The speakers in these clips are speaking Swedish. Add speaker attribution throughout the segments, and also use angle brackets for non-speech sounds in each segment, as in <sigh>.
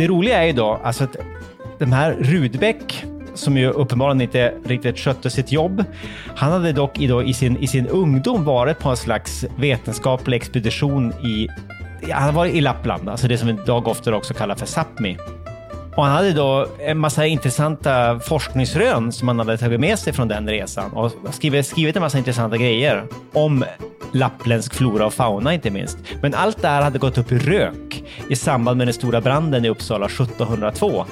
Speaker 1: Det roliga är ju då alltså att de här Rudbeck, som ju uppenbarligen inte riktigt skötte sitt jobb, han hade dock i, då, i, sin, i sin ungdom varit på en slags vetenskaplig expedition i han var i Lappland, alltså det som vi idag ofta också kallar för Sápmi. Och han hade då en massa intressanta forskningsrön som han hade tagit med sig från den resan och skrivit, skrivit en massa intressanta grejer om lappländsk flora och fauna inte minst. Men allt det här hade gått upp i rök i samband med den stora branden i Uppsala 1702.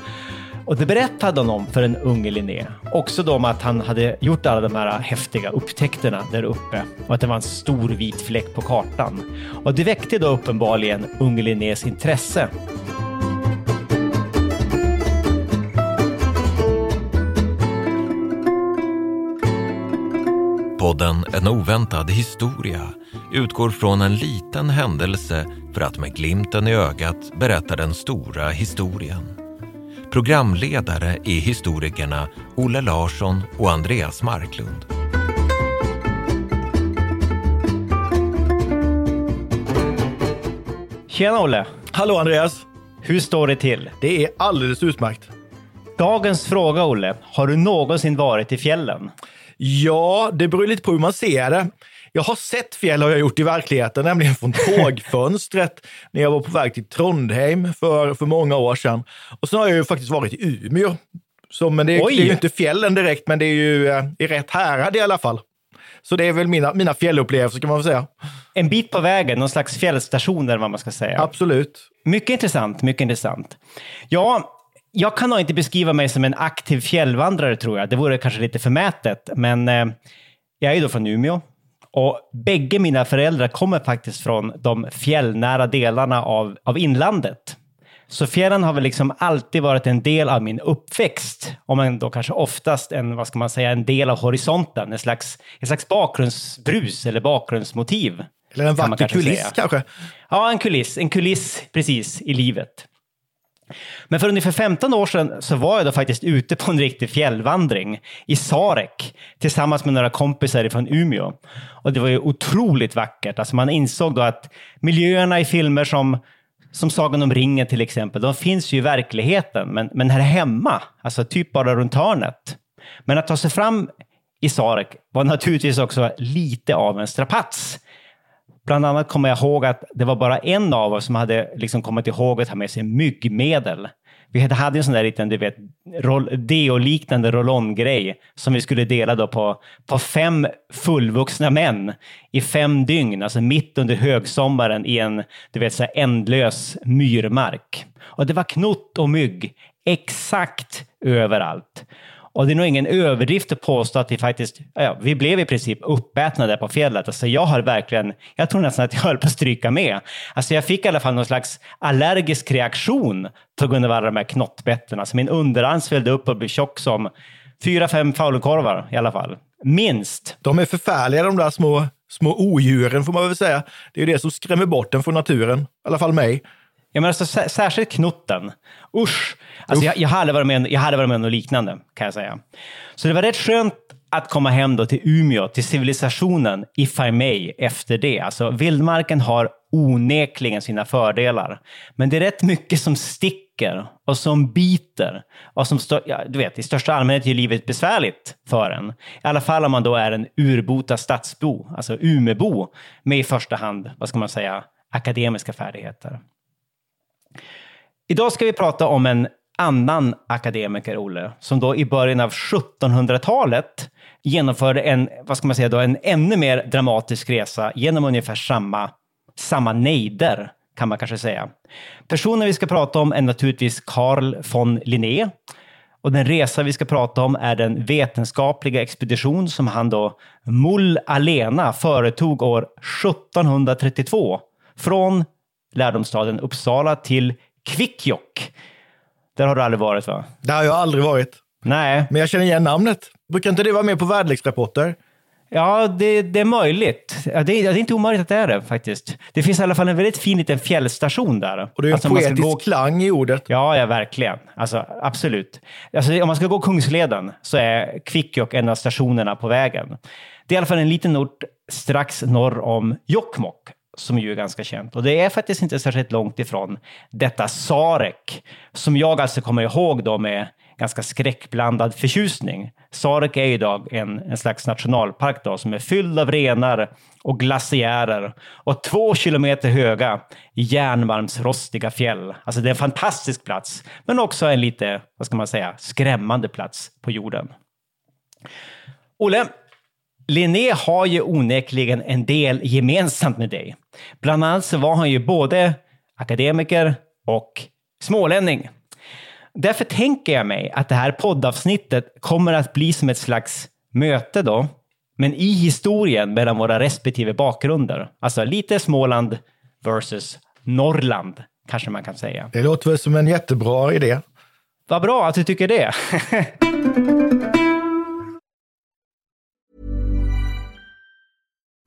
Speaker 1: Och det berättade han om för en unge Linné. Också då om att han hade gjort alla de här häftiga upptäckterna där uppe och att det var en stor vit fläck på kartan. Och det väckte då uppenbarligen unge Linnés intresse.
Speaker 2: Podden En oväntad historia utgår från en liten händelse för att med glimten i ögat berätta den stora historien. Programledare är historikerna Olle Larsson och Andreas Marklund.
Speaker 1: Tjena Olle!
Speaker 3: Hallå Andreas!
Speaker 1: Hur står det till?
Speaker 3: Det är alldeles utmärkt.
Speaker 1: Dagens fråga Olle, har du någonsin varit i fjällen?
Speaker 3: Ja, det beror lite på hur man ser det. Jag har sett fjäll har jag gjort i verkligheten, nämligen från <laughs> tågfönstret när jag var på väg till Trondheim för, för många år sedan. Och sen har jag ju faktiskt varit i Umeå. Så, men det, det är ju inte fjällen direkt, men det är ju eh, i rätt härad i alla fall. Så det är väl mina, mina fjällupplevelser kan man väl säga.
Speaker 1: En bit på vägen, någon slags fjällstation eller vad man ska säga.
Speaker 3: Absolut.
Speaker 1: Mycket intressant, mycket intressant. Ja, jag kan nog inte beskriva mig som en aktiv fjällvandrare tror jag. Det vore kanske lite förmätet, men eh, jag är ju då från Umeå. Och bägge mina föräldrar kommer faktiskt från de fjällnära delarna av, av inlandet. Så fjällen har väl liksom alltid varit en del av min uppväxt. Om man då kanske oftast en, vad ska man säga, en del av horisonten. En slags, en slags bakgrundsbrus eller bakgrundsmotiv.
Speaker 3: Eller en vacker kanske kuliss säga. kanske?
Speaker 1: Ja, en kuliss. En kuliss precis i livet. Men för ungefär 15 år sedan så var jag då faktiskt ute på en riktig fjällvandring i Sarek tillsammans med några kompisar från Umeå. Och det var ju otroligt vackert. Alltså man insåg då att miljöerna i filmer som som Sagan om ringen till exempel, de finns ju i verkligheten, men, men här hemma, alltså typ bara runt hörnet. Men att ta sig fram i Sarek var naturligtvis också lite av en strapats. Bland annat kommer jag ihåg att det var bara en av oss som hade liksom kommit ihåg att ha med sig myggmedel. Vi hade en sån där liten, du vet, deo-liknande roll-on-grej som vi skulle dela då på, på fem fullvuxna män i fem dygn, alltså mitt under högsommaren i en, du vet, så här ändlös myrmark. Och det var knott och mygg exakt överallt. Och det är nog ingen överdrift att påstå att vi faktiskt, ja, vi blev i princip uppätna där på fjället. Alltså jag har verkligen, jag tror nästan att jag <laughs> höll på att stryka med. Alltså jag fick i alla fall någon slags allergisk reaktion på grund av alla de här knottbetterna. Så min underarm svällde upp och blev tjock som fyra, fem falukorvar i alla fall. Minst.
Speaker 3: De är förfärliga de där små, små odjuren får man väl säga. Det är ju det som skrämmer bort den från naturen. I alla fall mig.
Speaker 1: Ja, men alltså, särskilt knotten. Usch! Alltså, jag, jag, hade varit med, jag hade varit med om något liknande, kan jag säga. Så det var rätt skönt att komma hem då till Umeå, till civilisationen, if I may, efter det. Alltså, vildmarken har onekligen sina fördelar. Men det är rätt mycket som sticker och som biter. Och som ja, du vet, i största allmänhet är livet besvärligt för en. I alla fall om man då är en urbota stadsbo, alltså Umebo, med i första hand, vad ska man säga, akademiska färdigheter. Idag ska vi prata om en annan akademiker, Olle, som då i början av 1700-talet genomförde en, vad ska man säga då, en ännu mer dramatisk resa genom ungefär samma, samma nejder, kan man kanske säga. Personen vi ska prata om är naturligtvis Carl von Linné. Och den resa vi ska prata om är den vetenskapliga expedition som han då, Mull Alena, företog år 1732 från lärdomsstaden Uppsala till Kvikkjokk. Där har du aldrig varit va?
Speaker 3: Där har jag aldrig varit.
Speaker 1: Nej,
Speaker 3: Men jag känner igen namnet. Brukar inte det vara med på väderleksrapporter?
Speaker 1: ja det, det är möjligt. Det, är, det är inte omöjligt att det är det faktiskt. Det finns i alla fall en väldigt fin liten fjällstation där.
Speaker 3: Och det är en
Speaker 1: Alltså,
Speaker 3: poetisk
Speaker 1: gå-
Speaker 3: klang i ordet.
Speaker 1: Ja, ja, verkligen. Alltså, absolut. Alltså, om man ska gå Kungsleden så är Kvikkjokk en av stationerna på vägen. Det är i alla fall en liten ort strax norr om Jokkmokk, som ju är ganska känt. Och det är faktiskt inte särskilt långt ifrån detta Sarek, som jag alltså kommer ihåg då med ganska skräckblandad förtjusning. Sarek är idag en, en slags nationalpark då, som är fylld av renar och glaciärer och två kilometer höga järnmalmsrostiga fjäll. Alltså det är en fantastisk plats, men också en lite, vad ska man säga, skrämmande plats på jorden. Olle, Linné har ju onekligen en del gemensamt med dig. Bland annat så var han ju både akademiker och smålänning. Därför tänker jag mig att det här poddavsnittet kommer att bli som ett slags möte då, men i historien mellan våra respektive bakgrunder. Alltså lite Småland versus Norrland, kanske man kan säga.
Speaker 3: Det låter väl som en jättebra idé.
Speaker 1: Vad bra att du tycker det. <laughs>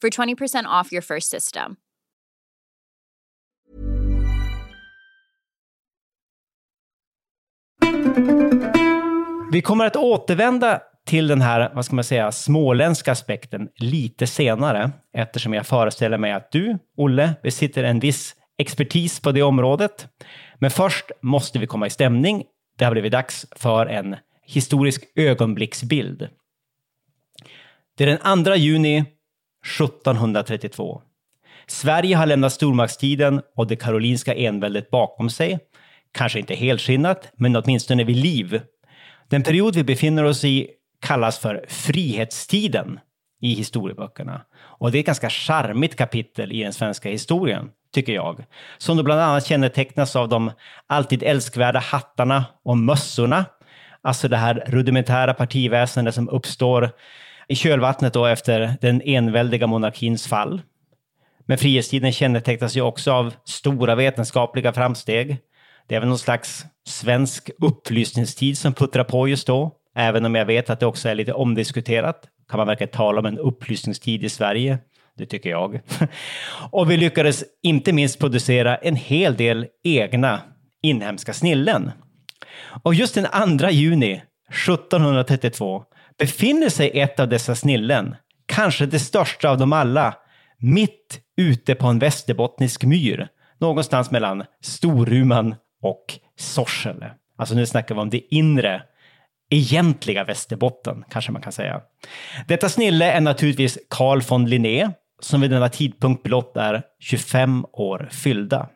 Speaker 4: for 20% off your first system.
Speaker 1: Vi kommer att återvända till den här, vad ska man säga, småländska aspekten lite senare, eftersom jag föreställer mig att du, Olle, besitter en viss expertis på det området. Men först måste vi komma i stämning. Det har blivit dags för en historisk ögonblicksbild. Det är den 2 juni 1732. Sverige har lämnat stormaktstiden och det karolinska enväldet bakom sig. Kanske inte helskinnat, men åtminstone vid liv. Den period vi befinner oss i kallas för frihetstiden i historieböckerna. Och det är ett ganska charmigt kapitel i den svenska historien, tycker jag. Som då bland annat kännetecknas av de alltid älskvärda hattarna och mössorna. Alltså det här rudimentära partiväsendet som uppstår i kölvattnet då efter den enväldiga monarkins fall. Men frihetstiden kännetecknas ju också av stora vetenskapliga framsteg. Det är väl någon slags svensk upplysningstid som puttrar på just då. Även om jag vet att det också är lite omdiskuterat. Kan man verkligen tala om en upplysningstid i Sverige? Det tycker jag. <laughs> Och vi lyckades inte minst producera en hel del egna inhemska snillen. Och just den 2 juni 1732 befinner sig ett av dessa snillen, kanske det största av dem alla, mitt ute på en västerbottnisk myr, någonstans mellan Storuman och Sorsele. Alltså nu snackar vi om det inre egentliga Västerbotten, kanske man kan säga. Detta snille är naturligtvis Carl von Linné, som vid denna tidpunkt blott är 25 år fyllda.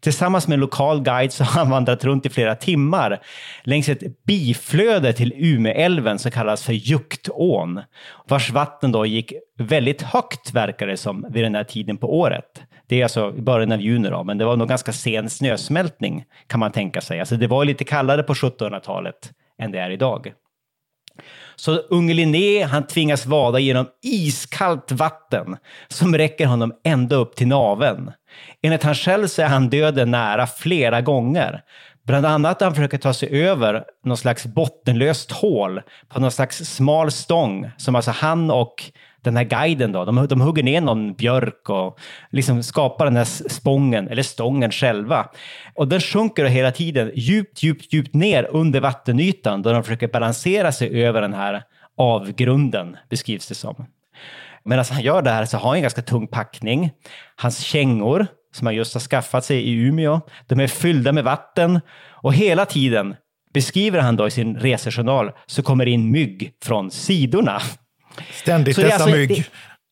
Speaker 1: Tillsammans med en lokal guide så har han vandrat runt i flera timmar längs ett biflöde till Umeälven som kallas för Juktån, vars vatten då gick väldigt högt verkar det som vid den här tiden på året. Det är alltså i början av juni då, men det var nog ganska sen snösmältning kan man tänka sig. Alltså det var lite kallare på 1700-talet än det är idag. Så unge Linné, han tvingas vada genom iskallt vatten som räcker honom ända upp till naven. Enligt han själv så är han döden nära flera gånger. Bland annat när han försöker ta sig över någon slags bottenlöst hål på någon slags smal stång som alltså han och den här guiden då, de, de hugger ner någon björk och liksom skapar den här spången, eller stången själva. Och den sjunker hela tiden djupt, djupt, djupt ner under vattenytan då de försöker balansera sig över den här avgrunden, beskrivs det som. Medan han gör det här så har han en ganska tung packning. Hans kängor, som han just har skaffat sig i Umeå, de är fyllda med vatten och hela tiden beskriver han då i sin resejournal så kommer det in mygg från sidorna.
Speaker 3: Ständigt dessa
Speaker 1: alltså-
Speaker 3: mygg.
Speaker 1: det-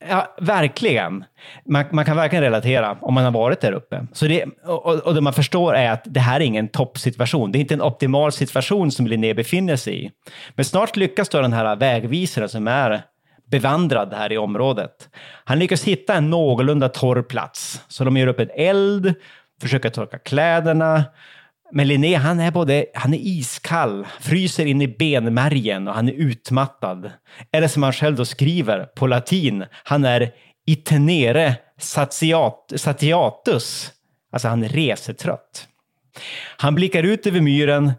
Speaker 1: Ja, verkligen. Man, man kan verkligen relatera om man har varit där uppe. Så det, och, och det man förstår är att det här är ingen toppsituation. Det är inte en optimal situation som Linné befinner sig i. Men snart lyckas då den här vägvisaren som är bevandrad här i området. Han lyckas hitta en någorlunda torr plats. Så de gör upp en eld, försöker torka kläderna. Men Linné, han är både han är iskall, fryser in i benmärgen och han är utmattad. Eller som han själv då skriver på latin, han är itenere satiat, satiatus. Alltså han är resetrött. Han blickar ut över myren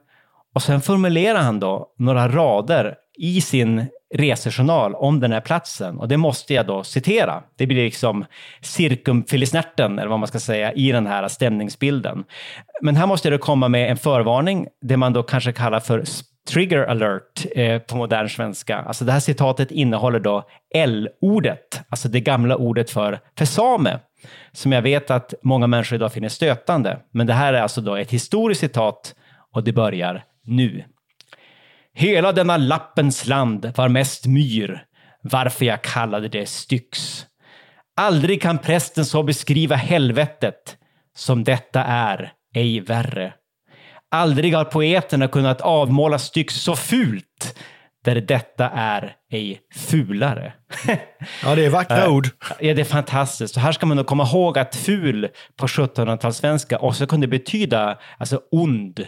Speaker 1: och sen formulerar han då några rader i sin resejournal om den här platsen. Och det måste jag då citera. Det blir liksom cirkumfilisnerten, eller vad man ska säga, i den här stämningsbilden. Men här måste jag då komma med en förvarning, det man då kanske kallar för trigger alert eh, på modern svenska. Alltså det här citatet innehåller då L-ordet, alltså det gamla ordet för, för same, som jag vet att många människor idag finner stötande. Men det här är alltså då ett historiskt citat och det börjar nu. Hela denna lappens land var mest myr, varför jag kallade det Styx. Aldrig kan prästen så beskriva helvetet som detta är, ej värre. Aldrig har poeterna kunnat avmåla Styx så fult, där detta är ej fulare.
Speaker 3: Ja, det är vackra ord.
Speaker 1: Ja, det är fantastiskt. Så här ska man då komma ihåg att ful på 1700-talssvenska också kunde betyda alltså ond,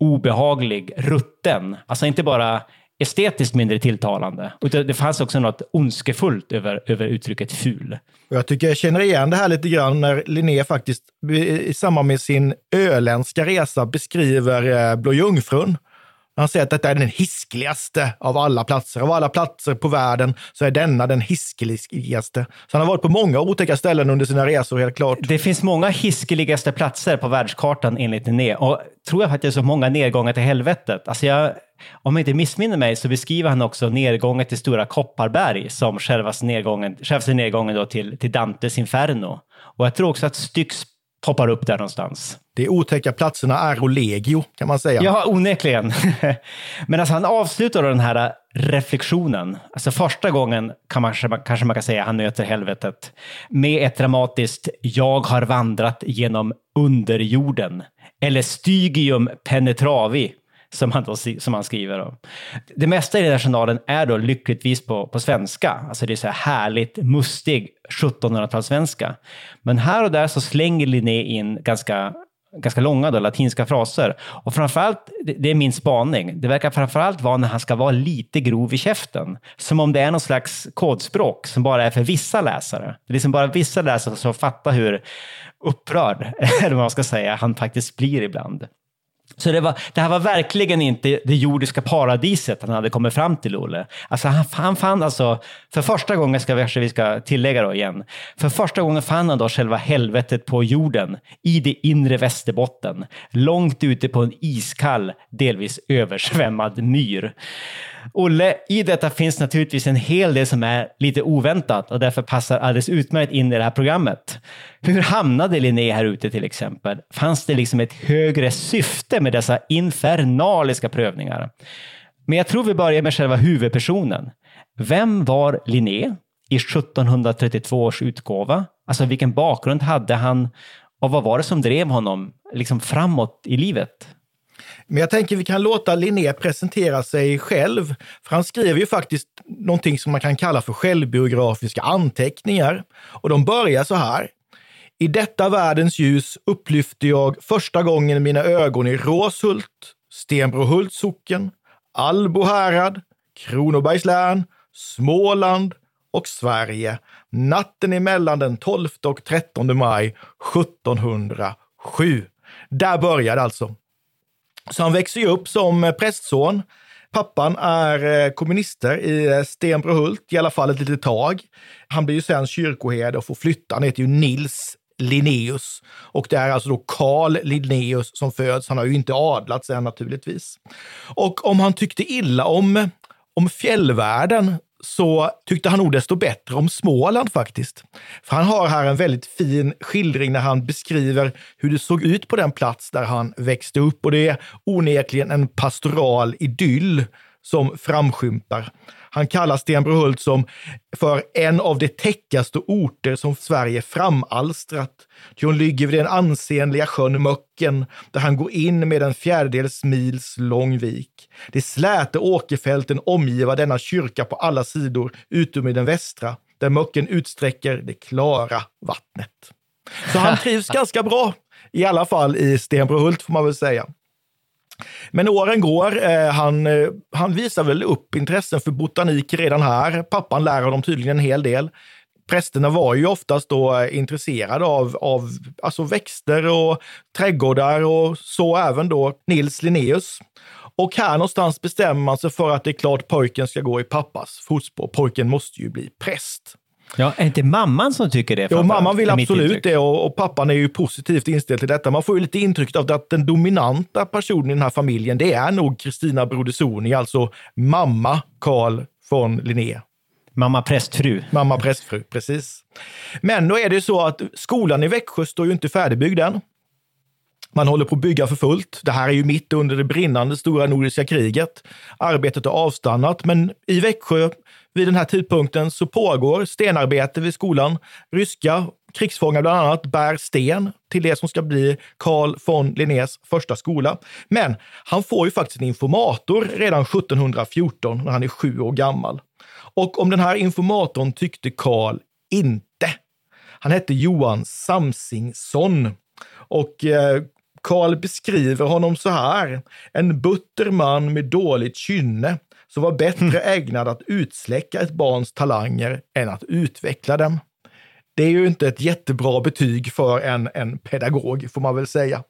Speaker 1: obehaglig, rutten. Alltså inte bara estetiskt mindre tilltalande, utan det fanns också något ondskefullt över, över uttrycket ful.
Speaker 3: Jag tycker jag känner igen det här lite grann när Linné faktiskt i samband med sin öländska resa beskriver eh, Blå Jungfrun. Han säger att detta är den hiskligaste av alla platser. Av alla platser på världen så är denna den hiskeligaste. Så han har varit på många otäcka ställen under sina resor, helt klart.
Speaker 1: Det finns många hiskeligaste platser på världskartan enligt Linné och tror jag faktiskt så många nedgångar till helvetet. Alltså jag, om jag inte missminner mig så beskriver han också nedgången till Stora Kopparberg som självaste nedgången, självaste nedgången då till, till Dantes Inferno. Och jag tror också att Styx poppar upp där någonstans.
Speaker 3: De otäcka platserna är och legio, kan man säga.
Speaker 1: Ja, onekligen. <laughs> Men alltså han avslutar den här reflektionen, alltså första gången kan man, kanske man kan säga han möter helvetet, med ett dramatiskt “Jag har vandrat genom underjorden” eller “Stygium penetravi” som han, då, som han skriver. Då. Det mesta i den här journalen är då lyckligtvis på, på svenska. Alltså det är så här härligt, mustig 1700-talssvenska. Men här och där så slänger Linné in ganska ganska långa då, latinska fraser. Och framförallt, det, det är min spaning, det verkar framförallt vara när han ska vara lite grov i käften. Som om det är någon slags kodspråk som bara är för vissa läsare. Det är liksom bara vissa läsare som fattar hur upprörd, <laughs> eller vad man ska säga, han faktiskt blir ibland. Så det, var, det här var verkligen inte det jordiska paradiset han hade kommit fram till, Olle. Alltså han, han fann alltså, för första gången ska vi, vi ska tillägga då igen, för första gången fann han då själva helvetet på jorden i det inre Västerbotten, långt ute på en iskall, delvis översvämmad myr. Olle, i detta finns naturligtvis en hel del som är lite oväntat och därför passar alldeles utmärkt in i det här programmet. Hur hamnade Linné här ute till exempel? Fanns det liksom ett högre syfte med dessa infernaliska prövningar? Men jag tror vi börjar med själva huvudpersonen. Vem var Linné i 1732 års utgåva? Alltså vilken bakgrund hade han och vad var det som drev honom liksom framåt i livet?
Speaker 3: Men jag tänker vi kan låta Linné presentera sig själv. För han skriver ju faktiskt någonting som man kan kalla för självbiografiska anteckningar. Och de börjar så här. I detta världens ljus upplyfte jag första gången mina ögon i Råshult, Stenbrohults socken, Albo härad, Kronobergs län, Småland och Sverige natten emellan den 12 och 13 maj 1707. Där började alltså. Så han växer ju upp som eh, prästson. Pappan är eh, kommunister i eh, Stenbrohult, i alla fall ett litet tag. Han blir ju sen kyrkoherde och får flytta. Han heter ju Nils Linnaeus. Och det är alltså då Karl Linnaeus som föds. Han har ju inte adlats än naturligtvis. Och om han tyckte illa om, om fjällvärlden så tyckte han nog desto bättre om Småland faktiskt. För han har här en väldigt fin skildring när han beskriver hur det såg ut på den plats där han växte upp och det är onekligen en pastoral idyll som framskymtar. Han kallar Stenbrohult som för en av de täckaste orter som Sverige framalstrat. Ty hon ligger vid den ansenliga sjön Möcken, där han går in med en fjärdedels mils lång vik. De släta åkerfälten omgivar denna kyrka på alla sidor, utom i den västra, där Möcken utsträcker det klara vattnet. Så han <laughs> trivs ganska bra, i alla fall i Stenbrohult får man väl säga. Men åren går. Eh, han, eh, han visar väl upp intressen för botanik redan här. Pappan lär honom tydligen en hel del. Prästerna var ju oftast då eh, intresserade av, av alltså växter och trädgårdar och så även då Nils Linnaeus. Och här någonstans bestämmer man sig för att det är klart pojken ska gå i pappas fotspår. Pojken måste ju bli präst.
Speaker 1: Ja, är det inte mamman som tycker det?
Speaker 3: Jo, mamman vill absolut det och, och, pappan är ju positivt inställd till detta. Man får ju lite intryck av att den dominanta personen i den här familjen, det är nog Kristina Brodesoni, alltså mamma Carl von Linné.
Speaker 1: Mamma prästfru.
Speaker 3: Mamma prästfru, precis. Men då är det så att skolan i Växjö står ju inte färdigbyggd än. Man håller på att bygga för fullt. Det här är ju mitt under det brinnande stora nordiska kriget. Arbetet har avstannat, men i Växjö vid den här tidpunkten så pågår stenarbete vid skolan. Ryska krigsfångar bland annat bär sten till det som ska bli Carl von Linnés första skola. Men han får ju faktiskt en informator redan 1714 när han är sju år gammal. Och om den här informatorn tyckte Carl inte. Han hette Johan Samsingsson och eh, Karl beskriver honom så här. En butter man med dåligt kynne som var bättre mm. ägnad att utsläcka ett barns talanger än att utveckla dem. Det är ju inte ett jättebra betyg för en, en pedagog, får man väl säga.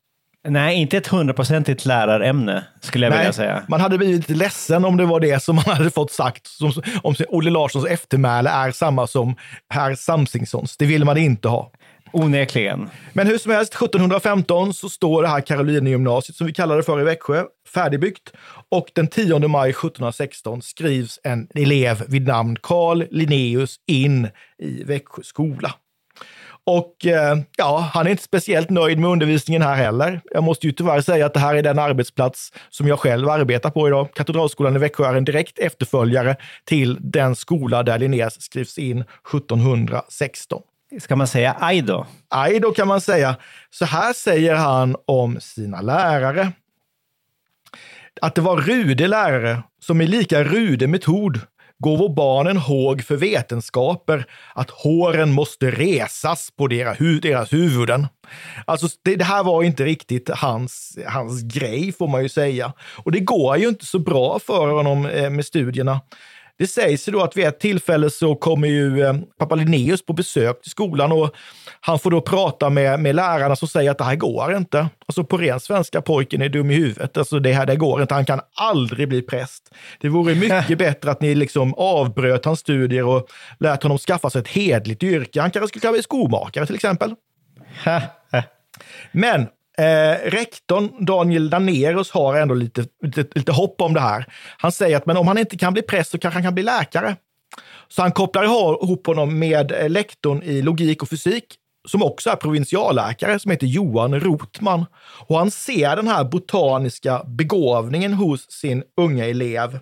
Speaker 1: Nej, inte ett hundraprocentigt lärarämne skulle jag Nej, vilja säga.
Speaker 3: Man hade blivit lite ledsen om det var det som man hade fått sagt, som, om Olle Larssons eftermäle är samma som herr Samsingssons. Det vill man inte ha.
Speaker 1: Onekligen.
Speaker 3: Men hur som helst, 1715 så står det här Karolinegymnasiet, som vi kallar det för i Växjö, färdigbyggt. Och den 10 maj 1716 skrivs en elev vid namn Carl Linnaeus in i Växjö skola. Och eh, ja, han är inte speciellt nöjd med undervisningen här heller. Jag måste ju tyvärr säga att det här är den arbetsplats som jag själv arbetar på idag. Katedralskolan i Växjö är en direkt efterföljare till den skola där Linnaeus skrivs in 1716.
Speaker 1: Ska man säga aj då?
Speaker 3: Aj då kan man säga. Så här säger han om sina lärare. Att det var rude lärare som i lika rude metod gåvo barnen håg för vetenskaper att håren måste resas på deras, hu deras huvuden. Alltså, det, det, här var inte riktigt hans, hans grej, får man ju säga. Och det går ju inte så bra för honom eh, med studierna. Det sägs ju då att vid ett tillfälle så kommer ju eh, pappa Linnaeus på besök till skolan och han får då prata med, med lärarna som säger att det här går inte. Alltså på ren svenska, pojken är dum i huvudet. Alltså det här det går inte, han kan aldrig bli präst. Det vore mycket <laughs> bättre att ni liksom avbröt hans studier och lät honom skaffa sig ett hedligt yrke. Han kanske skulle kunna bli skomakare till exempel. <laughs> Men Eh, rektorn Daniel Danerus har ändå lite, lite, lite hopp om det här. Han säger att men om han inte kan bli präst så kanske han kan bli läkare. Så han kopplar ihop honom med eh, lektorn i logik och fysik, som också är provinsialläkare, som heter Johan Rotman. Och han ser den här botaniska begåvningen hos sin unga elev.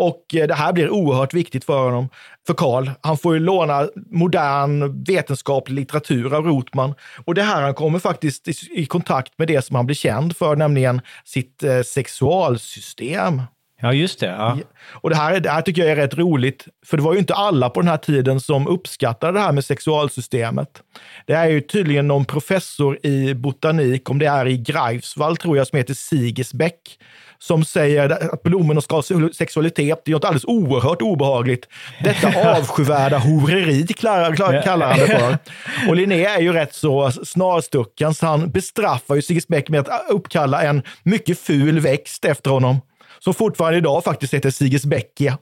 Speaker 3: Och eh, det här blir oerhört viktigt för honom, för Karl. Han får ju låna modern vetenskaplig litteratur av Rotman. Och det här han kommer faktiskt i, i kontakt med det som han blir känd för, nämligen sitt eh, sexualsystem.
Speaker 1: Ja, just det. Ja.
Speaker 3: Och det här, det här tycker jag är rätt roligt, för det var ju inte alla på den här tiden som uppskattade det här med sexualsystemet. Det är ju tydligen någon professor i botanik, om det är i Greifswald tror jag, som heter Sigesbeck, som säger att blommorna ska ha sexualitet. Det är något alldeles oerhört obehagligt. Detta <laughs> avskyvärda horeri kallar, kallar han det för. <laughs> Och Linné är ju rätt så snarstucken, så han bestraffar ju Sigesbeck med att uppkalla en mycket ful växt efter honom som fortfarande idag faktiskt heter Sigesbeckia.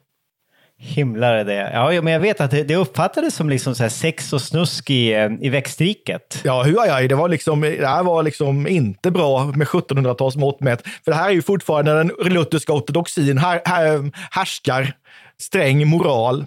Speaker 1: Himlar det. Ja, men jag vet att det, det uppfattades som liksom så sex och snusk i, eh, i växtriket.
Speaker 3: Ja, huajaj, det var liksom, det här var liksom inte bra med 1700-talsmått mätt. För det här är ju fortfarande den lutherska ortodoxin här, här, härskar sträng moral.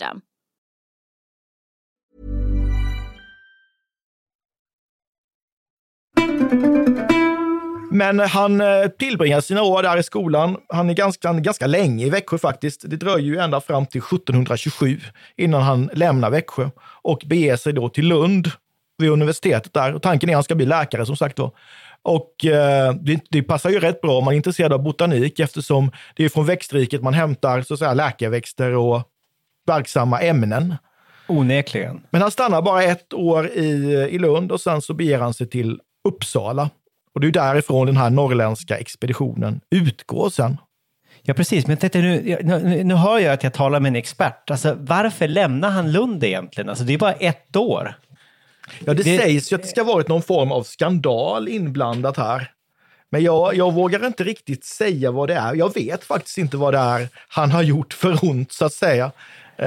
Speaker 3: Men han eh, tillbringar sina år där i skolan. Han är ganska, ganska länge i Växjö faktiskt. Det dröjer ju ända fram till 1727 innan han lämnar Växjö och beger sig då till Lund vid universitetet där. Och tanken är att han ska bli läkare som sagt då. Och eh, det, det, passar ju rätt bra om man är intresserad av botanik eftersom det är från växtriket man hämtar så att säga, läkarväxter och verksamma ämnen.
Speaker 1: Onekligen.
Speaker 3: Men han stannar bara ett år i, i Lund och sen så beger han sig till Uppsala. Och det är därifrån den här norrländska expeditionen utgår sen.
Speaker 1: Ja, precis. Men tänkte, nu, nu, nu hör jag att jag talar med en expert. Alltså, varför lämnar han Lund egentligen? Alltså, det är bara ett år.
Speaker 3: Ja, det, det sägs ju att det ska ha varit någon form av skandal inblandat här. Men jag, jag vågar inte riktigt säga vad det är. Jag vet faktiskt inte vad det är han har gjort för ont, så att säga.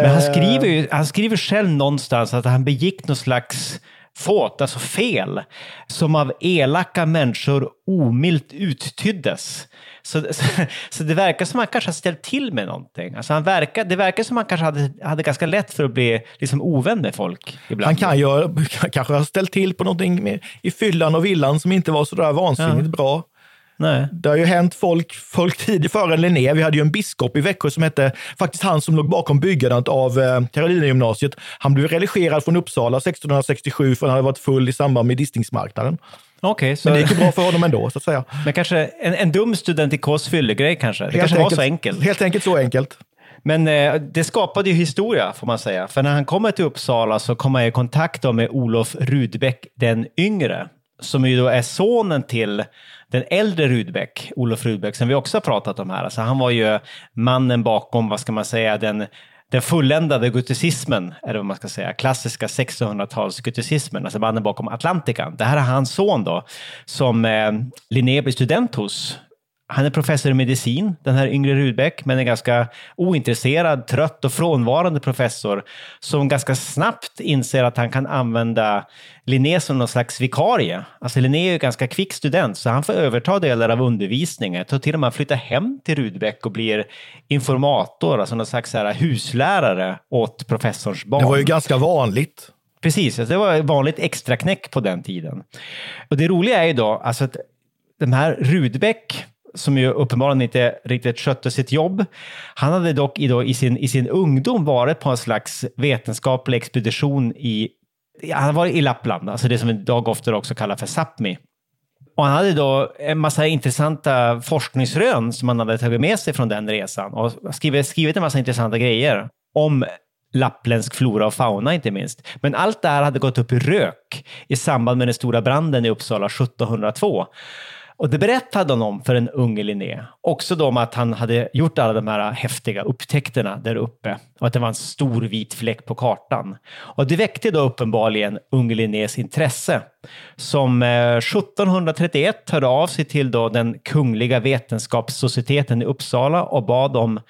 Speaker 1: Men han skriver, ju, han skriver själv någonstans att han begick någon slags fåt, alltså fel, som av elaka människor omilt uttyddes. Så, <laughs> så, så, det verkar som att han kanske har ställt till med någonting. Alltså han verkar, det verkar som att han kanske hade, hade ganska lätt för att bli liksom ovän med folk. Ibland.
Speaker 3: Han kan ju <laughs> kanske ha ställt till på någonting med, i fyllan och villan som inte var så där vansinnigt ja. bra.
Speaker 1: Nej.
Speaker 3: Det har ju hänt folk, folk tidigt före Linné. Vi hade ju en biskop i Växjö som hette, faktiskt han som låg bakom byggandet av eh, Karolinagymnasiet. Han blev religerad från Uppsala 1667 för han hade varit full i samband med diskningsmarknaden.
Speaker 1: Okay, så...
Speaker 3: Men det gick bra för honom ändå, så att säga.
Speaker 1: Men kanske en, en dum studentikos fyllegrej kanske? Det helt kanske enkelt, var så enkelt?
Speaker 3: Helt enkelt så enkelt.
Speaker 1: Men eh, det skapade ju historia, får man säga. För när han kommer till Uppsala så kommer han i kontakt med Olof Rudbeck den yngre, som ju då är sonen till den äldre Rudbeck, Olof Rudbeck, som vi också har pratat om här. Alltså han var ju mannen bakom, vad ska man säga, den den fulländade goticismen, eller vad man ska säga, klassiska 1600-talsgoticismen, alltså mannen bakom Atlantikan. Det här är hans son då, som eh, Linné blir student hos han är professor i medicin, den här yngre Rudbeck, men en ganska ointresserad, trött och frånvarande professor som ganska snabbt inser att han kan använda Linné som någon slags vikarie. Alltså Linné är ju ganska kvick student, så han får överta delar av undervisningen. Jag till och med flytta hem till Rudbeck och blir informator, alltså någon slags här huslärare åt professorns barn.
Speaker 3: Det var ju ganska vanligt.
Speaker 1: Precis, det var vanligt extraknäck på den tiden. Och det roliga är ju då, alltså att de här Rudbeck, som ju uppenbarligen inte riktigt skötte sitt jobb. Han hade dock i, då, i, sin, i sin ungdom varit på en slags vetenskaplig expedition i, han var i Lappland, alltså det som idag ofta också kallas för Sápmi. Och han hade då en massa intressanta forskningsrön som han hade tagit med sig från den resan och skrivit, skrivit en massa intressanta grejer om lappländsk flora och fauna inte minst. Men allt det här hade gått upp i rök i samband med den stora branden i Uppsala 1702. Och det berättade han om för en unge Linné. Också då om att han hade gjort alla de här häftiga upptäckterna där uppe och att det var en stor vit fläck på kartan. Och det väckte då uppenbarligen unge Linnés intresse som eh, 1731 hörde av sig till då den Kungliga Vetenskapssocieteten i Uppsala och bad om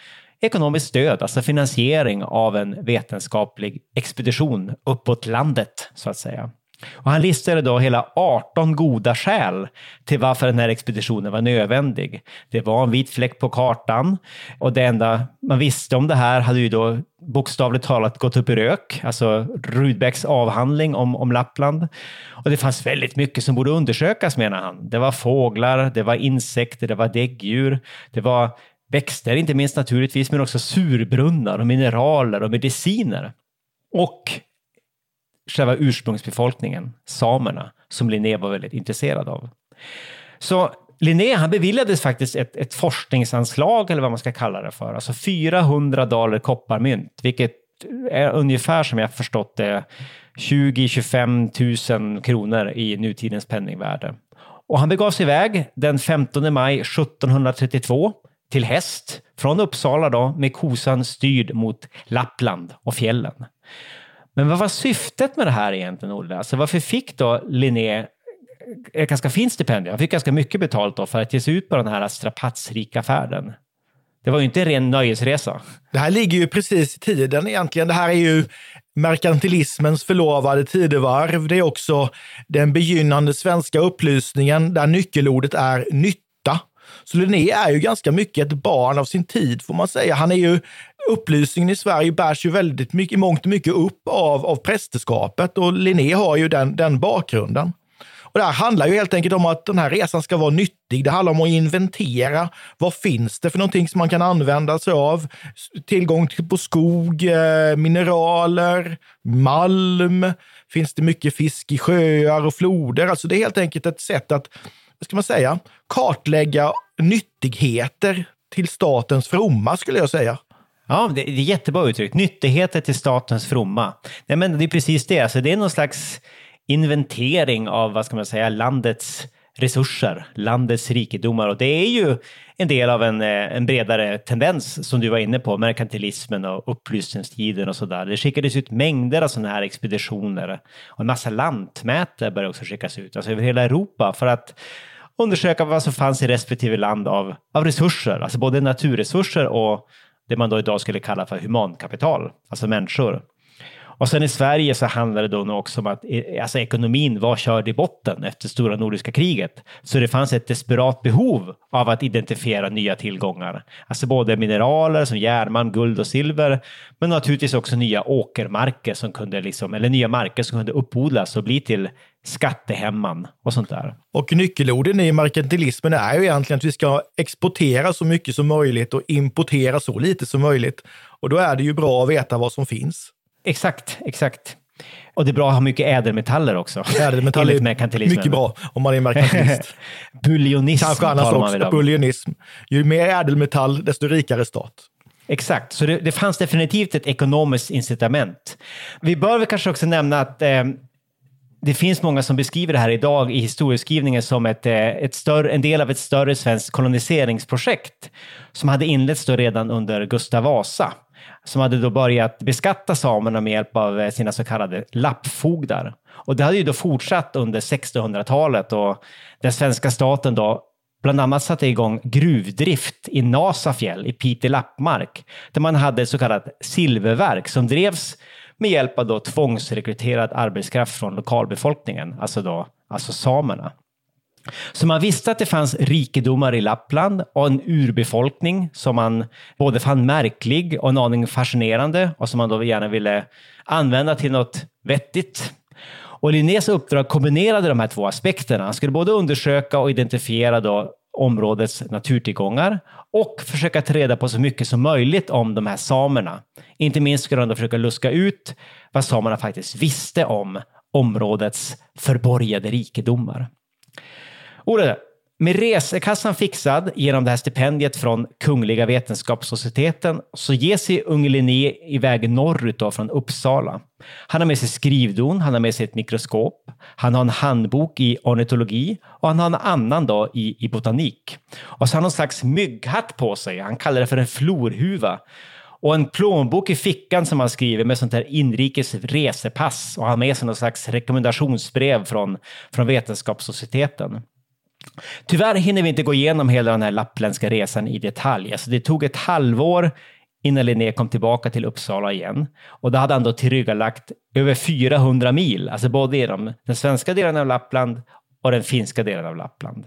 Speaker 1: ekonomiskt stöd, alltså finansiering av en vetenskaplig expedition uppåt landet så att säga. Och han listade då hela 18 goda skäl till varför den här expeditionen var nödvändig. Det var en vit fläck på kartan och det enda man visste om det här hade ju då bokstavligt talat gått upp i rök, alltså Rudbecks avhandling om, om Lappland. Och det fanns väldigt mycket som borde undersökas menar han. Det var fåglar, det var insekter, det var däggdjur, det var växter, inte minst naturligtvis, men också surbrunnar och mineraler och mediciner. Och själva ursprungsbefolkningen, samerna, som Linné var väldigt intresserad av. Så Linné han beviljades faktiskt ett, ett forskningsanslag, eller vad man ska kalla det för, alltså 400 daler kopparmynt, vilket är ungefär som jag förstått det 20-25 000 kronor i nutidens penningvärde. Och han begav sig iväg den 15 maj 1732 till häst från Uppsala då med kosan styrd mot Lappland och fjällen. Men vad var syftet med det här egentligen, Olle? Alltså varför fick då Linné eh, ett ganska fint stipendium? Han fick ganska mycket betalt då för att ge sig ut på den här strapatsrika färden. Det var ju inte en ren nöjesresa.
Speaker 3: Det här ligger ju precis i tiden egentligen. Det här är ju merkantilismens förlovade tidevarv. Det är också den begynnande svenska upplysningen där nyckelordet är nytta. Så Linné är ju ganska mycket ett barn av sin tid får man säga. Han är ju upplysningen i Sverige bärs ju väldigt mycket, i mångt och mycket upp av, av prästerskapet och Linné har ju den, den bakgrunden. Och det här handlar ju helt enkelt om att den här resan ska vara nyttig. Det handlar om att inventera. Vad finns det för någonting som man kan använda sig av? Tillgång till, på skog, eh, mineraler, malm. Finns det mycket fisk i sjöar och floder? Alltså det är helt enkelt ett sätt att, vad ska man säga, kartlägga nyttigheter till statens fromma skulle jag säga.
Speaker 1: Ja, det, är jättebra uttryckt. Nyttigheter till statens fromma. Nej, men det är precis det. Alltså, det är någon slags inventering av, vad ska man säga, landets resurser, landets rikedomar. Och det är ju en del av en, eh, en bredare tendens som du var inne på, merkantilismen och upplysningstiden och sådär. Det skickades ut mängder av sådana här expeditioner och en massa lantmätare började också skickas ut, alltså över hela Europa för att undersöka vad som fanns i respektive land av, av resurser, alltså både naturresurser och det man då idag skulle kalla för humankapital, alltså människor. Och sen i Sverige så handlar det då också om att eh, alltså ekonomin var körd i botten efter stora nordiska kriget. Så det fanns ett desperat behov av att identifiera nya tillgångar. Alltså både mineraler som järnmalm, guld och silver, men naturligtvis också nya åkermarker som kunde liksom, eller nya marker som kunde uppodlas och bli till skattehemman och sånt där.
Speaker 3: Och nyckelorden i merkantilismen är ju egentligen att vi ska exportera så mycket som möjligt och importera så lite som möjligt. Och då är det ju bra att veta vad som finns.
Speaker 1: Exakt, exakt. Och det är bra att ha mycket ädelmetaller också.
Speaker 3: Ädelmetaller <laughs> är mycket bra om man är merkantilist. <laughs>
Speaker 1: Buljonism
Speaker 3: Kanske annars också. Buljonism. Ju mer ädelmetall, desto rikare stat.
Speaker 1: Exakt, så det, det fanns definitivt ett ekonomiskt incitament. Vi bör väl kanske också nämna att eh, det finns många som beskriver det här idag i historieskrivningen som ett, eh, ett större, en del av ett större svenskt koloniseringsprojekt som hade inletts redan under Gustav Vasa som hade då börjat beskatta samerna med hjälp av eh, sina så kallade lappfogdar. Och det hade ju då fortsatt under 1600-talet och den svenska staten då bland annat satte igång gruvdrift i Nasafjäll i Pite lappmark, där man hade ett så kallat silververk som drevs med hjälp av då tvångsrekryterad arbetskraft från lokalbefolkningen, alltså, då, alltså samerna. Så man visste att det fanns rikedomar i Lappland och en urbefolkning som man både fann märklig och en aning fascinerande och som man då gärna ville använda till något vettigt. Och Linnés uppdrag kombinerade de här två aspekterna. Han skulle både undersöka och identifiera då områdets naturtillgångar och försöka ta reda på så mycket som möjligt om de här samerna. Inte minst skulle han då försöka luska ut vad samerna faktiskt visste om områdets förborgade rikedomar. Olle, med resekassan fixad genom det här stipendiet från Kungliga Vetenskapssocieteten så ger sig Unge Linné iväg norrut då från Uppsala. Han har med sig skrivdon, han har med sig ett mikroskop, han har en handbok i ornitologi och han har en annan då i, i botanik. Och så har han någon slags mygghatt på sig, han kallar det för en florhuva. Och en plånbok i fickan som han skriver med sånt här inrikes resepass och han har med sig någon slags rekommendationsbrev från, från Vetenskapssocieteten. Tyvärr hinner vi inte gå igenom hela den här lappländska resan i detalj. Alltså det tog ett halvår innan Linné kom tillbaka till Uppsala igen. Och då hade han då tillryggalagt över 400 mil, alltså både genom den svenska delen av Lappland och den finska delen av Lappland.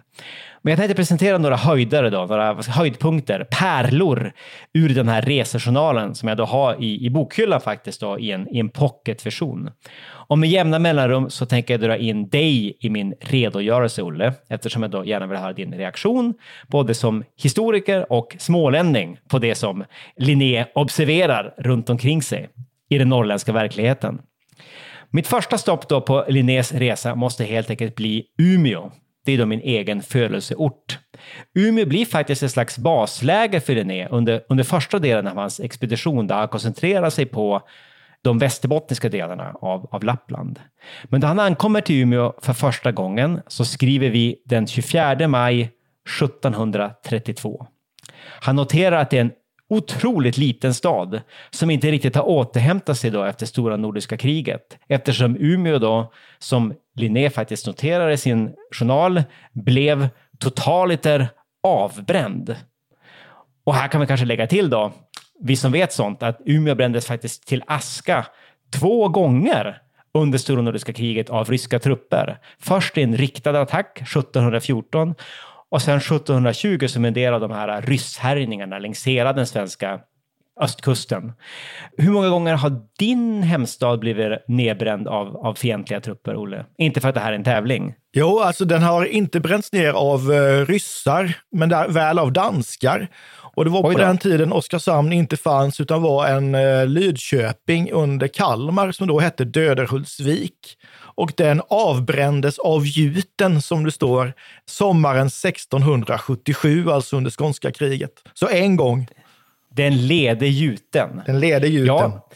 Speaker 1: Men jag tänkte presentera några höjdare då, några höjdpunkter, pärlor ur den här resejournalen som jag då har i, i bokhyllan faktiskt då, i en, i en pocketversion. Och med jämna mellanrum så tänker jag dra in dig i min redogörelse, Olle, eftersom jag då gärna vill höra din reaktion, både som historiker och smålänning, på det som Linné observerar runt omkring sig i den norrländska verkligheten. Mitt första stopp då på Linnés resa måste helt enkelt bli Umeå. Det är då min egen födelseort. Umeå blir faktiskt ett slags basläger för Linné under, under första delen av hans expedition där han koncentrerar sig på de västerbottniska delarna av, av Lappland. Men då han ankommer till Umeå för första gången så skriver vi den 24 maj 1732. Han noterar att det är en otroligt liten stad som inte riktigt har återhämtat sig då efter stora nordiska kriget eftersom Umeå då, som Linné faktiskt noterar i sin journal, blev totaliter avbränd. Och här kan vi kanske lägga till då, vi som vet sånt, att Umeå brändes faktiskt till aska två gånger under stora nordiska kriget av ryska trupper. Först i en riktad attack 1714 och sen 1720 som en del av de här rysshärjningarna längs hela den svenska östkusten. Hur många gånger har din hemstad blivit nedbränd av, av fientliga trupper, Olle? Inte för att det här är en tävling.
Speaker 3: Jo, alltså den har inte bränts ner av uh, ryssar, men där, väl av danskar. Och det var på den tiden Oskarshamn inte fanns, utan var en uh, Lydköping under Kalmar som då hette Döderhultsvik och den avbrändes av gjuten, som det står, sommaren 1677, alltså under skånska kriget. Så en gång.
Speaker 1: Den leder gjuten.
Speaker 3: Den leder gjuten. Ja.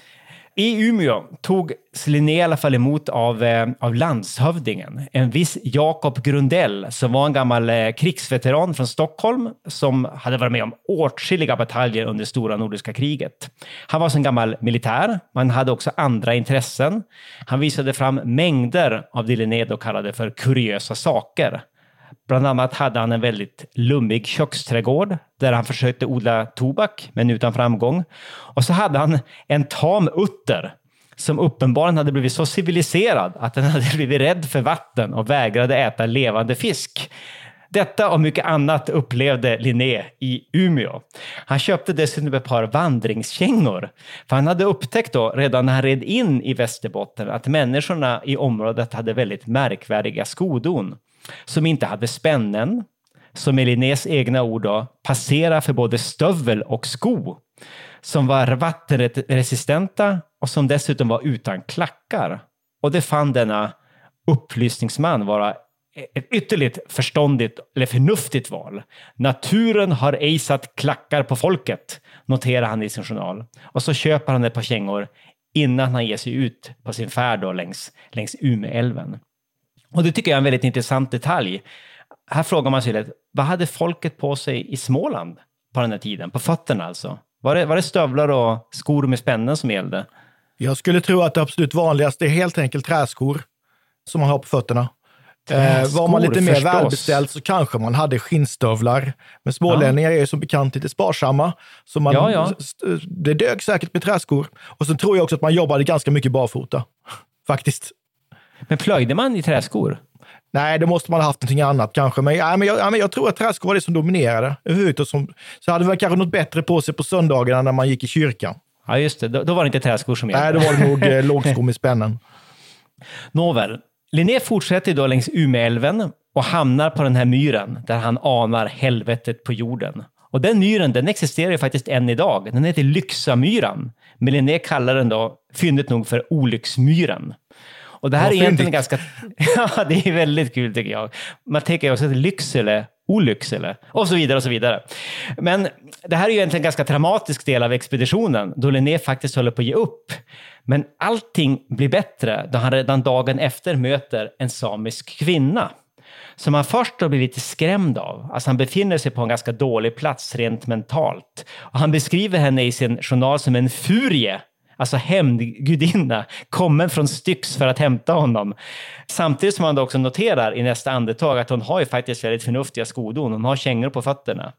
Speaker 1: I Umeå tog Linné i alla fall emot av, eh, av landshövdingen, en viss Jakob Grundell, som var en gammal eh, krigsveteran från Stockholm, som hade varit med om åtskilliga bataljer under stora nordiska kriget. Han var som gammal militär, men hade också andra intressen. Han visade fram mängder av det Linné då kallade för kuriösa saker. Bland annat hade han en väldigt lummig köksträdgård där han försökte odla tobak, men utan framgång. Och så hade han en tam utter som uppenbarligen hade blivit så civiliserad att den hade <laughs> blivit rädd för vatten och vägrade äta levande fisk. Detta och mycket annat upplevde Linné i Umeå. Han köpte dessutom ett par vandringskängor. För han hade upptäckt då, redan när han red in i Västerbotten, att människorna i området hade väldigt märkvärdiga skodon som inte hade spännen, som med Linnés egna ord då, passerar för både stövel och sko, som var vattenresistenta och som dessutom var utan klackar. Och det fann denna upplysningsman vara ett ytterligt förståndigt eller förnuftigt val. Naturen har ej satt klackar på folket, noterar han i sin journal. Och så köper han ett par kängor innan han ger sig ut på sin färd då längs, längs Umeälven. Och det tycker jag är en väldigt intressant detalj. Här frågar man sig vad hade folket på sig i Småland på den här tiden? På fötterna alltså? Var det, var det stövlar och skor med spännen som gällde?
Speaker 3: Jag skulle tro att det absolut vanligaste är helt enkelt träskor som man har på fötterna. Eh, var man lite mer
Speaker 1: förstås.
Speaker 3: välbeställd så kanske man hade skinnstövlar. Men smålänningar är ju som bekant lite sparsamma. Så man,
Speaker 1: Ja, ja.
Speaker 3: Det dög säkert med träskor. Och sen tror jag också att man jobbade ganska mycket barfota. Faktiskt.
Speaker 1: Men plöjde man i träskor?
Speaker 3: Nej, det måste man ha haft någonting annat kanske. Men, ja, men, jag, ja, men jag tror att träskor var det som dominerade och Som, så hade man kanske något bättre på sig på söndagarna när man gick i kyrkan.
Speaker 1: Ja, just det. Då, då var det inte träskor som gällde.
Speaker 3: Nej, då var det nog eh, <laughs> lågskor med spännen.
Speaker 1: Nåväl, Linné fortsätter då längs Umeälven och hamnar på den här myren där han anar helvetet på jorden. Och den myren, den existerar ju faktiskt än idag. Den heter Lyxamyran. Men Linné kallar den då, fyndigt nog, för Olycksmyren. Och det här
Speaker 3: Vad
Speaker 1: är egentligen
Speaker 3: fyndigt.
Speaker 1: ganska... <laughs> ja, det är väldigt kul tycker jag. Man tänker också att Lycksele, Olycksele och så vidare och så vidare. Men det här är ju egentligen en ganska dramatisk del av expeditionen då Linné faktiskt håller på att ge upp. Men allting blir bättre då han redan dagen efter möter en samisk kvinna som han först då blir lite skrämd av. Alltså han befinner sig på en ganska dålig plats rent mentalt. Och han beskriver henne i sin journal som en furie, alltså hämndgudinna, kommen från Styx för att hämta honom. Samtidigt som han då också noterar i nästa andetag att hon har ju faktiskt väldigt förnuftiga skodon. Hon har kängor på fötterna.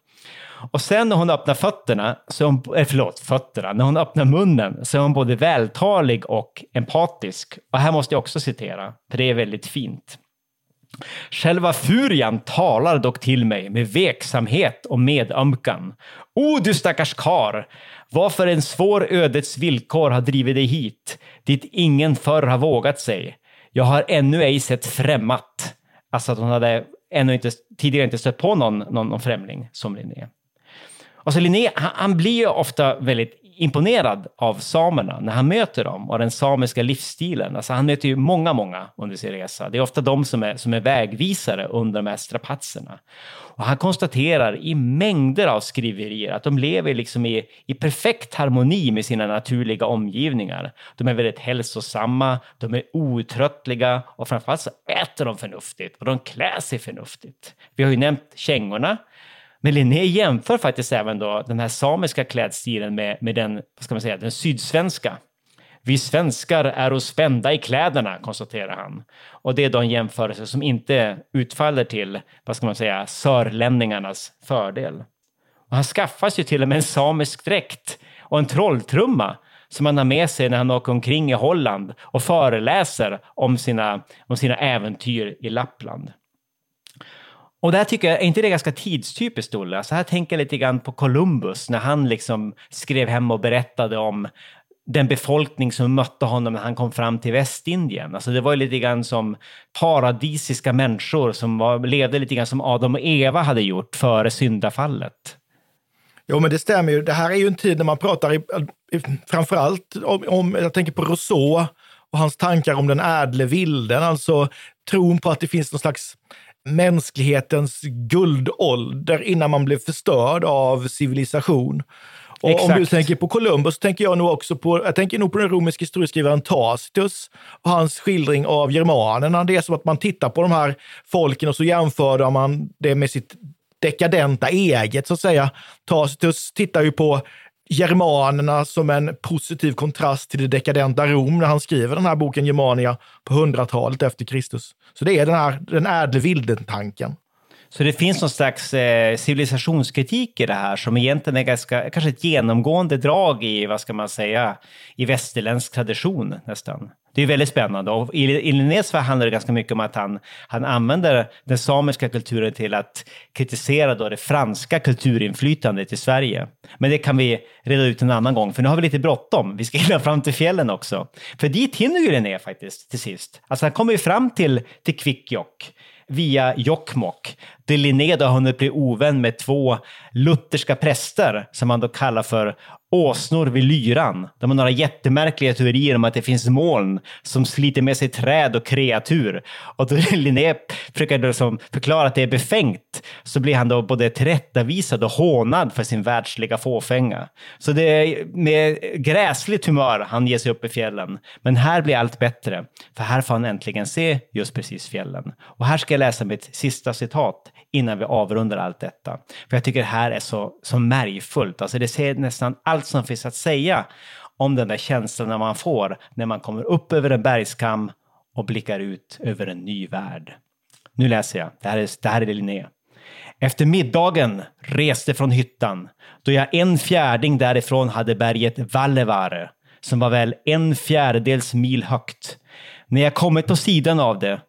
Speaker 1: Och sen när hon öppnar fötterna, så hon, eh, förlåt, fötterna, när hon öppnar munnen så är hon både vältalig och empatisk. Och här måste jag också citera, för det är väldigt fint. Själva furian talar dock till mig med veksamhet och medömkan. O du stackars kar, varför en svår ödets villkor har drivit dig hit, dit ingen förr har vågat sig. Jag har ännu ej sett främmat. Alltså att hon hade ännu inte, tidigare inte stött på någon, någon, någon främling som Linné. Alltså Linné, han, han blir ju ofta väldigt imponerad av samerna när han möter dem och den samiska livsstilen. Alltså han möter ju många, många under sin resa. Det är ofta de som är, som är vägvisare under de här strapatserna. Och han konstaterar i mängder av skriverier att de lever liksom i, i perfekt harmoni med sina naturliga omgivningar. De är väldigt hälsosamma, de är outtröttliga och framförallt så äter de förnuftigt och de klär sig förnuftigt. Vi har ju nämnt kängorna, men Linné jämför faktiskt även då den här samiska klädstilen med, med den, vad ska man säga, den sydsvenska. Vi svenskar är oss spända i kläderna, konstaterar han. Och det är då en jämförelse som inte utfaller till, vad ska man säga, sörlänningarnas fördel. Och han skaffar sig till och med en samisk dräkt och en trolltrumma som han har med sig när han åker omkring i Holland och föreläser om sina, om sina äventyr i Lappland. Och det här tycker jag, är inte det ganska tidstypiskt, Olle? Alltså här tänker jag lite grann på Columbus, när han liksom skrev hem och berättade om den befolkning som mötte honom när han kom fram till Västindien. Alltså det var ju lite grann som paradisiska människor som var, levde lite grann som Adam och Eva hade gjort före syndafallet.
Speaker 3: Jo, men det stämmer ju. Det här är ju en tid när man pratar i, i, framförallt om, om, jag tänker på Rousseau och hans tankar om den ädle vilden, alltså tron på att det finns någon slags mänsklighetens guldålder innan man blev förstörd av civilisation. Och om du tänker på Columbus tänker jag nog också på, jag tänker nog på den romerska historieskrivaren Tacitus och hans skildring av germanerna. Det är som att man tittar på de här folken och så jämför man det med sitt dekadenta eget, så att säga. Tacitus tittar ju på germanerna som en positiv kontrast till det dekadenta Rom när han skriver den här boken Germania på 100-talet efter Kristus. Så det är den här den ädle vilden-tanken.
Speaker 1: Så det finns någon slags eh, civilisationskritik i det här som egentligen är ganska, kanske ett genomgående drag i, vad ska man säga, i västerländsk tradition nästan. Det är väldigt spännande och i, Linnés fall handlar det ganska mycket om att han, han använder den samiska kulturen till att kritisera då det franska kulturinflytandet i Sverige. Men det kan vi reda ut en annan gång, för nu har vi lite bråttom. Vi ska <laughs> hinna fram till fjällen också. För dit hinner ju Linné faktiskt till sist. Alltså han kommer ju fram till, till Kvikkjokk via Jokkmokk, där Linné då har hunnit bli ovän med två lutherska präster som man då kallar för åsnor vid lyran. De har några jättemärkliga teorier om att det finns moln som sliter med sig träd och kreatur. Och då <laughs> Linné försöker då förklara att det är befängt så blir han då både tillrättavisad och hånad för sin världsliga fåfänga. Så det är med gräsligt humör han ger sig upp i fjällen. Men här blir allt bättre, för här får han äntligen se just precis fjällen. Och här ska jag läsa mitt sista citat innan vi avrundar allt detta. För jag tycker det här är så, så märgfullt. Alltså det säger nästan allt som finns att säga om den där känslan man får när man kommer upp över en bergskam och blickar ut över en ny värld. Nu läser jag. Det här är, det här är Linné. Efter middagen reste från hyttan, då jag en fjärding därifrån hade berget Vallevare, som var väl en fjärdedels mil högt. När jag kommit på sidan av det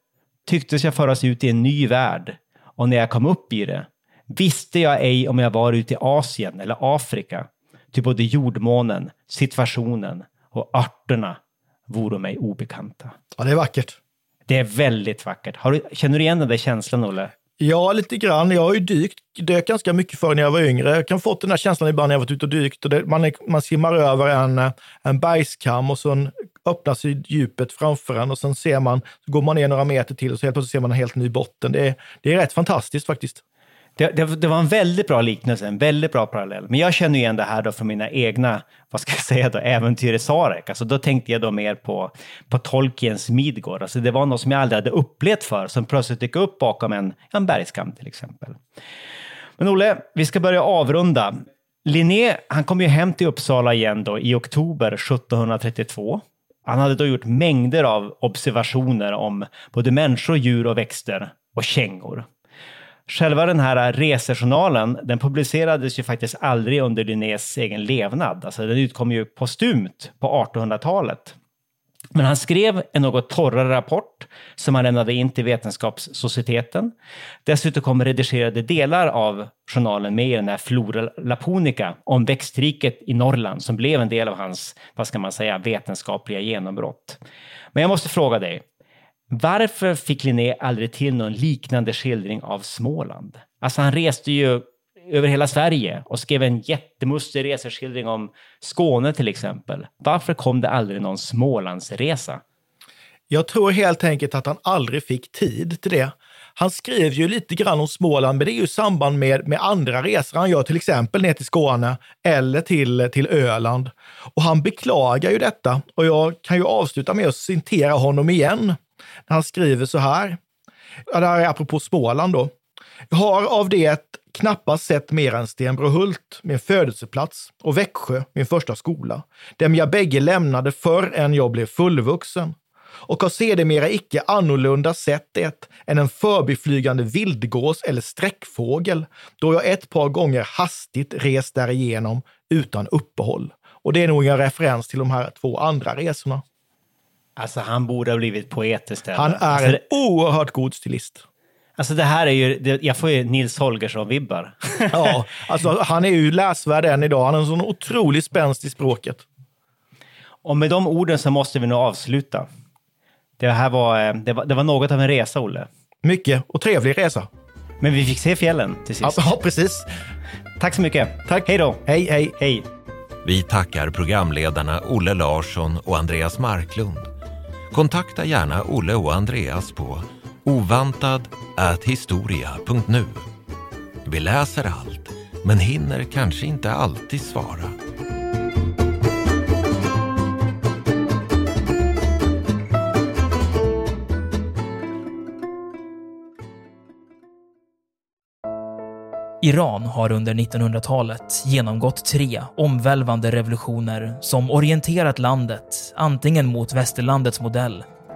Speaker 1: tycktes jag föras ut i en ny värld, och när jag kom upp i det visste jag ej om jag var ute i Asien eller Afrika, ty både jordmånen, situationen och arterna vore mig obekanta.
Speaker 3: Ja, det är vackert.
Speaker 1: Det är väldigt vackert. Du, känner du igen den där känslan, Olle?
Speaker 3: Ja, lite grann. Jag har ju dykt, dök ganska mycket förr när jag var yngre. Jag kan ha fått den här känslan ibland när jag varit ute och dykt. Och det, man, är, man simmar över en, en bergskam och så öppnas djupet framför en och sen ser man, så går man ner några meter till och så helt plötsligt ser man en helt ny botten. Det är, det är rätt fantastiskt faktiskt.
Speaker 1: Det, det, det, var en väldigt bra liknelse, en väldigt bra parallell. Men jag känner igen det här då från mina egna, vad ska jag <laughs> säga då, äventyr i Sarek. Alltså då tänkte jag då mer på, på Tolkiens Midgård. Alltså det var något som jag aldrig hade upplevt för, som plötsligt dök upp bakom en, en bergskam till exempel. Men Olle, vi ska börja avrunda. Linné, han kom ju hem till Uppsala igen då i oktober 1732. Han hade då gjort mängder av observationer om både människor, djur och växter och kängor. Själva den här resejournalen, den publicerades ju faktiskt aldrig under Linnés egen levnad. Alltså den utkom ju postumt på 1800-talet. Men han skrev en något torrare rapport som han lämnade in till Vetenskapssocieteten. Dessutom kom redigerade delar av journalen med i den här Flora Laponica om växtriket i Norrland som blev en del av hans, vad ska man säga, vetenskapliga genombrott. Men jag måste fråga dig, varför fick Linné aldrig till någon liknande skildring av Småland? Alltså han reste ju över hela Sverige och skrev en jättemustig reseskildring om Skåne till exempel. Varför kom det aldrig någon Smålandsresa?
Speaker 3: Jag tror helt enkelt att han aldrig fick tid till det. Han skrev ju lite grann om Småland, men det är ju i samband med, med andra resor han gör, till exempel ner till Skåne eller till, till Öland. Och han beklagar ju detta och jag kan ju avsluta med att citera honom igen. Han skriver så här, ja, det här är apropå Småland då. Har av det knappast sett mer än Stenbrohult, min födelseplats, och Växjö, min första skola, dem jag bägge lämnade förr än jag blev fullvuxen och har sedermera icke annorlunda sett det än en förbiflygande vildgås eller sträckfågel, då jag ett par gånger hastigt rest därigenom utan uppehåll. Och det är nog en referens till de här två andra resorna.
Speaker 1: Alltså han borde ha blivit poet istället.
Speaker 3: Han är
Speaker 1: alltså,
Speaker 3: en oerhört god stilist.
Speaker 1: Alltså det här är ju, det, jag får ju Nils Holgersson-vibbar. <laughs>
Speaker 3: ja, alltså han är ju läsvärd än idag. Han har en sån otrolig spänst i språket.
Speaker 1: Och med de orden så måste vi nu avsluta. Det här var, eh, det var, det var något av en resa, Olle.
Speaker 3: Mycket, och trevlig resa.
Speaker 1: Men vi fick se fjällen till sist.
Speaker 3: Ja, <laughs> precis.
Speaker 1: Tack så mycket.
Speaker 3: Tack.
Speaker 1: Hej då.
Speaker 3: Hej, hej.
Speaker 1: Hej.
Speaker 2: Vi tackar programledarna Olle Larsson och Andreas Marklund. Kontakta gärna Olle och Andreas på ovantad.historia.nu. Vi läser allt, men hinner kanske inte alltid svara.
Speaker 5: Iran har under 1900-talet genomgått tre omvälvande revolutioner som orienterat landet antingen mot västerlandets modell